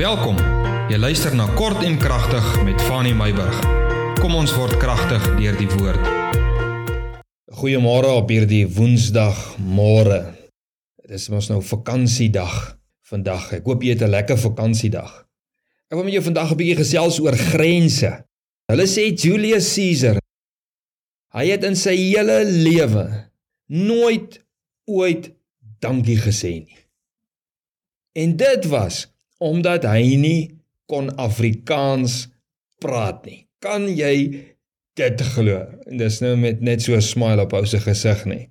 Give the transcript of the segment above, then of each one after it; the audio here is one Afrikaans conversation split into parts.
Welkom. Jy luister na Kort en Kragtig met Fanny Meyburg. Kom ons word kragtig deur die woord. Goeiemôre op hierdie Woensdag môre. Dit is mos nou vakansiedag vandag. Ek hoop jy het 'n lekker vakansiedag. Ek wil met jou vandag 'n bietjie gesels oor grense. Hulle sê Julius Caesar hy het in sy hele lewe nooit ooit dankie gesê nie. En dit was omdat hy nie kon Afrikaans praat nie. Kan jy dit glo? En dis nou met net so 'n smile op ou se gesig nie.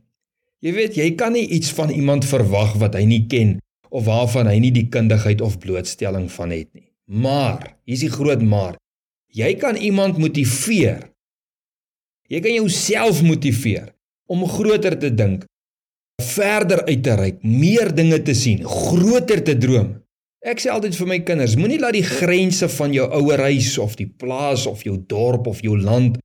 Jy weet, jy kan nie iets van iemand verwag wat hy nie ken of waarvan hy nie die kundigheid of blootstelling van het nie. Maar, hier's die groot maar. Jy kan iemand motiveer. Jy kan jouself motiveer om groter te dink, verder uit te reik, meer dinge te sien, groter te droom. Ek sê altyd vir my kinders, moenie laat die grense van jou ouerhuis of die plaas of jou dorp of jou land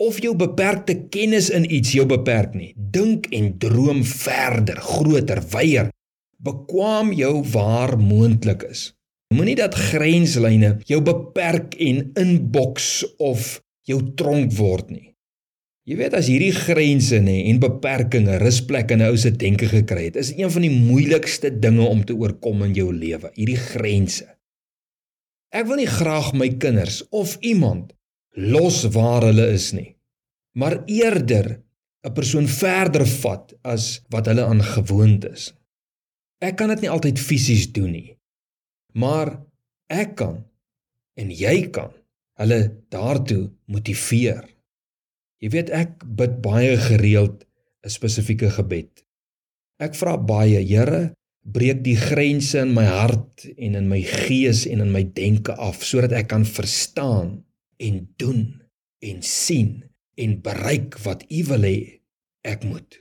of jou beperkte kennis in iets jou beperk nie. Dink en droom verder, groter, wyer. Bekwam jou waar moontlik is. Moenie dat grenslyne jou beperk en inboks of jou tronk word nie. Jy weet as hierdie grense nê en beperkings rusplek in 'n ou se denke gekry het, is een van die moeilikste dinge om te oorkom in jou lewe, hierdie grense. Ek wil nie graag my kinders of iemand los waar hulle is nie, maar eerder 'n persoon verder vat as wat hulle aan gewoond is. Ek kan dit nie altyd fisies doen nie, maar ek kan en jy kan hulle daartoe motiveer. Jy weet ek bid baie gereeld 'n spesifieke gebed. Ek vra baie, Here, breek die grense in my hart en in my gees en in my denke af sodat ek kan verstaan en doen en sien en bereik wat U wil hê ek moet.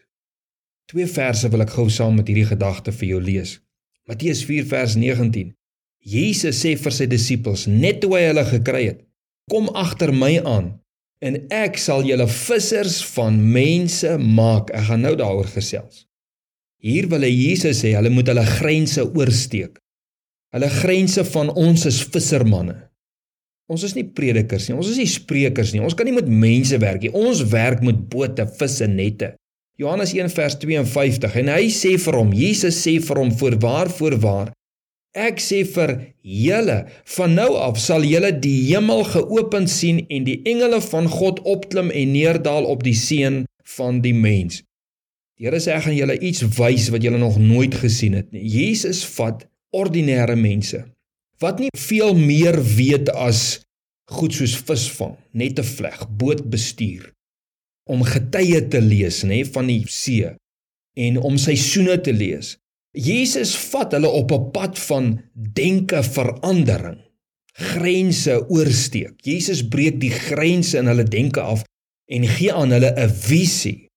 Twee verse wil ek gou saam met hierdie gedagte vir jou lees. Matteus 4 vers 19. Jesus sê vir sy disippels net toe hy hulle gekry het: "Kom agter my aan en ek sal julle vissers van mense maak. Ek gaan nou daaroor gesels. Hier wil hy Jesus sê hulle moet hulle grense oorsteek. Hulle grense van ons is vissermanne. Ons is nie predikers nie, ons is nie sprekers nie. Ons kan nie met mense werk nie. Ons werk met bote, visse, nette. Johannes 1 vers 52 en hy sê vir hom, Jesus sê vir hom voorwaar voorwaar Ek sê vir julle, van nou af sal julle die hemel geopen sien en die engele van God opklim en neerdal op die seun van die mens. Die Here sê ek gaan julle iets wys wat julle nog nooit gesien het nie. Jesus vat ordinêre mense wat nie veel meer weet as goed soos visvang, net te vleg, boot bestuur, om getye te lees, nê, van die see en om seisoene te lees. Jesus vat hulle op 'n pad van denke verandering. Grense oorsteek. Jesus breek die grense in hulle denke af en gee aan hulle 'n visie.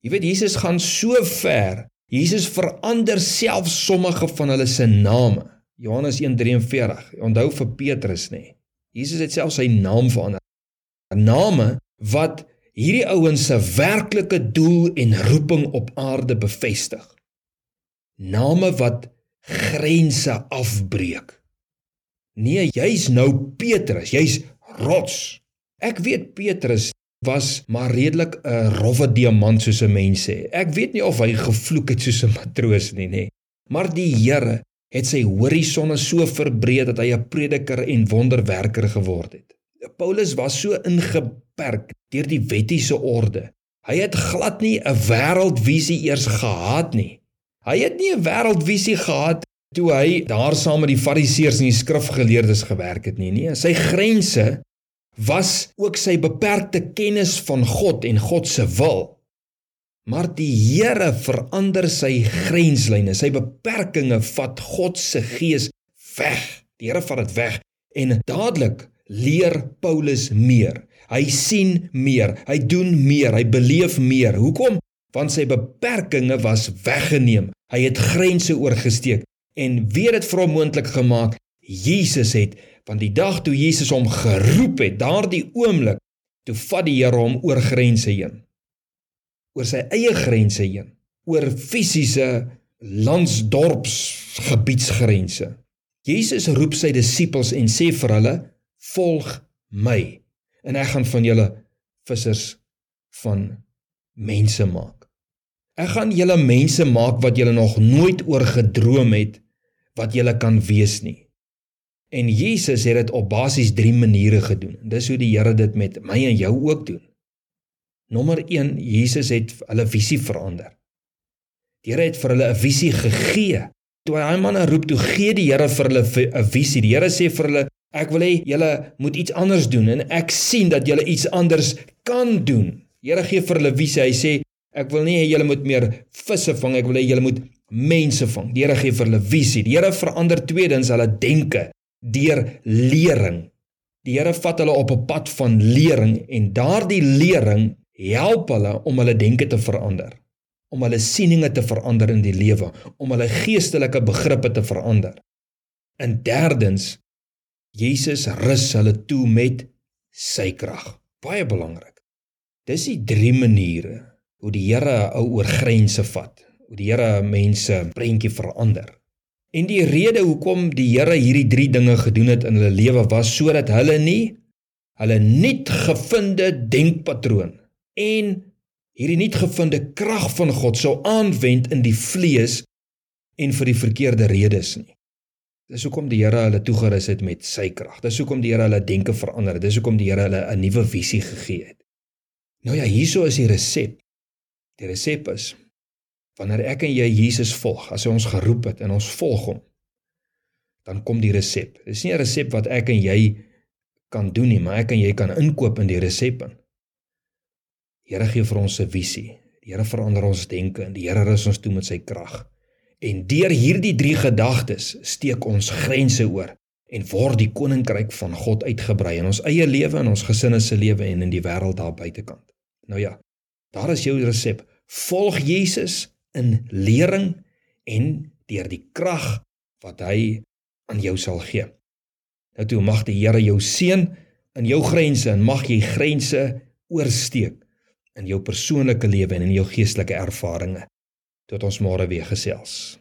Jy weet Jesus gaan so ver. Jesus verander self sommige van hulle se name. Johannes 1:43. Onthou vir Petrus nê. Jesus het self sy naam verander. 'n Name wat hierdie ouens se werklike doel en roeping op aarde bevestig name wat grense afbreek. Nee, jy's nou Petrus, jy's rots. Ek weet Petrus was maar redelik 'n rowwe diamant soos 'n mens sê. Ek weet nie of hy gevloek het soos 'n matroos nie, nê. Maar die Here het sy horisonne so verbreed dat hy 'n prediker en wonderwerker geword het. Paulus was so ingeperk deur die wettiese orde. Hy het glad nie 'n wêreldvisie eers gehad nie. Hy het nie 'n wêreldvisie gehad toe hy daar saam met die fariseërs en die skrifgeleerdes gewerk het nie. Nee, sy grense was ook sy beperkte kennis van God en God se wil. Maar die Here verander sy grenslyne, sy beperkings vat God se gees weg. Die Here vat dit weg en dadelik leer Paulus meer. Hy sien meer, hy doen meer, hy beleef meer. Hoekom? Want sy beperkings was weggeneem. Hy het grense oorgesteek en weet dit vir hom moontlik gemaak. Jesus het van die dag toe Jesus hom geroep het, daardie oomblik, toe vat die Here hom oor grense heen. Oor sy eie grense heen, oor fisiese landsdorps gebiedsgrense. Jesus roep sy disippels en sê vir hulle: "Volg my en ek gaan van julle vissers van mense maak. Ek gaan julle mense maak wat julle nog nooit oor gedroom het wat julle kan wees nie." En Jesus het dit op basies 3 maniere gedoen. Dis hoe die Here dit met my en jou ook doen. Nommer 1, Jesus het hulle visie verander. Die Here het vir hulle 'n visie gegee. Toe hy manne roep, toe gee die Here vir hulle 'n visie. Die Here sê vir hulle, ek wil hê julle moet iets anders doen en ek sien dat julle iets anders kan doen. Here gee vir hulle visie. Hy sê, ek wil nie hê julle moet meer visse vang, ek wil hê julle moet mense vang. Die Here gee vir hulle visie. Die Here verander tweedens hulle denke deur lering. Die Here vat hulle op 'n pad van lering en daardie lering help hulle om hulle denke te verander, om hulle sieninge te verander in die lewe, om hulle geestelike begrippe te verander. En derdens, Jesus rus hulle toe met sy krag. Baie belangrik. Dis die drie maniere hoe die Here ou oor grense vat, hoe die Here mense prentjie verander. En die rede hoekom die Here hierdie drie dinge gedoen het in hulle lewe was sodat hulle nie hulle nuut gevinde denkpatroon en hierdie nuutgevinde krag van God sou aanwend in die vlees en vir die verkeerde redes nie. Dis hoekom die Here hulle toegerus het met sy krag. Dis hoekom die Here hulle denke verander het. Dis hoekom die Here hulle 'n nuwe visie gegee het. Nou ja, hieso is die resep. Die resep is wanneer ek en jy Jesus volg, as hy ons geroep het en ons volg hom, dan kom die resep. Dis nie 'n resep wat ek en jy kan doen nie, maar ek en jy kan inkoop in die resep in. Die Here gee vir ons 'n visie. Die Here verander ons denke en die Here rus ons toe met sy krag. En deur hierdie drie gedagtes steek ons grense oor en word die koninkryk van God uitgebrei in ons eie lewe en ons gesinne se lewe en in die wêreld daar buitekant. Nou ja, daar is jou resep. Volg Jesus in lering en deur die krag wat hy aan jou sal gee. Nou toe mag die Here jou seën in jou grense en mag jy grense oorsteek in jou persoonlike lewe en in jou geestelike ervarings tot ons môre weer gesels.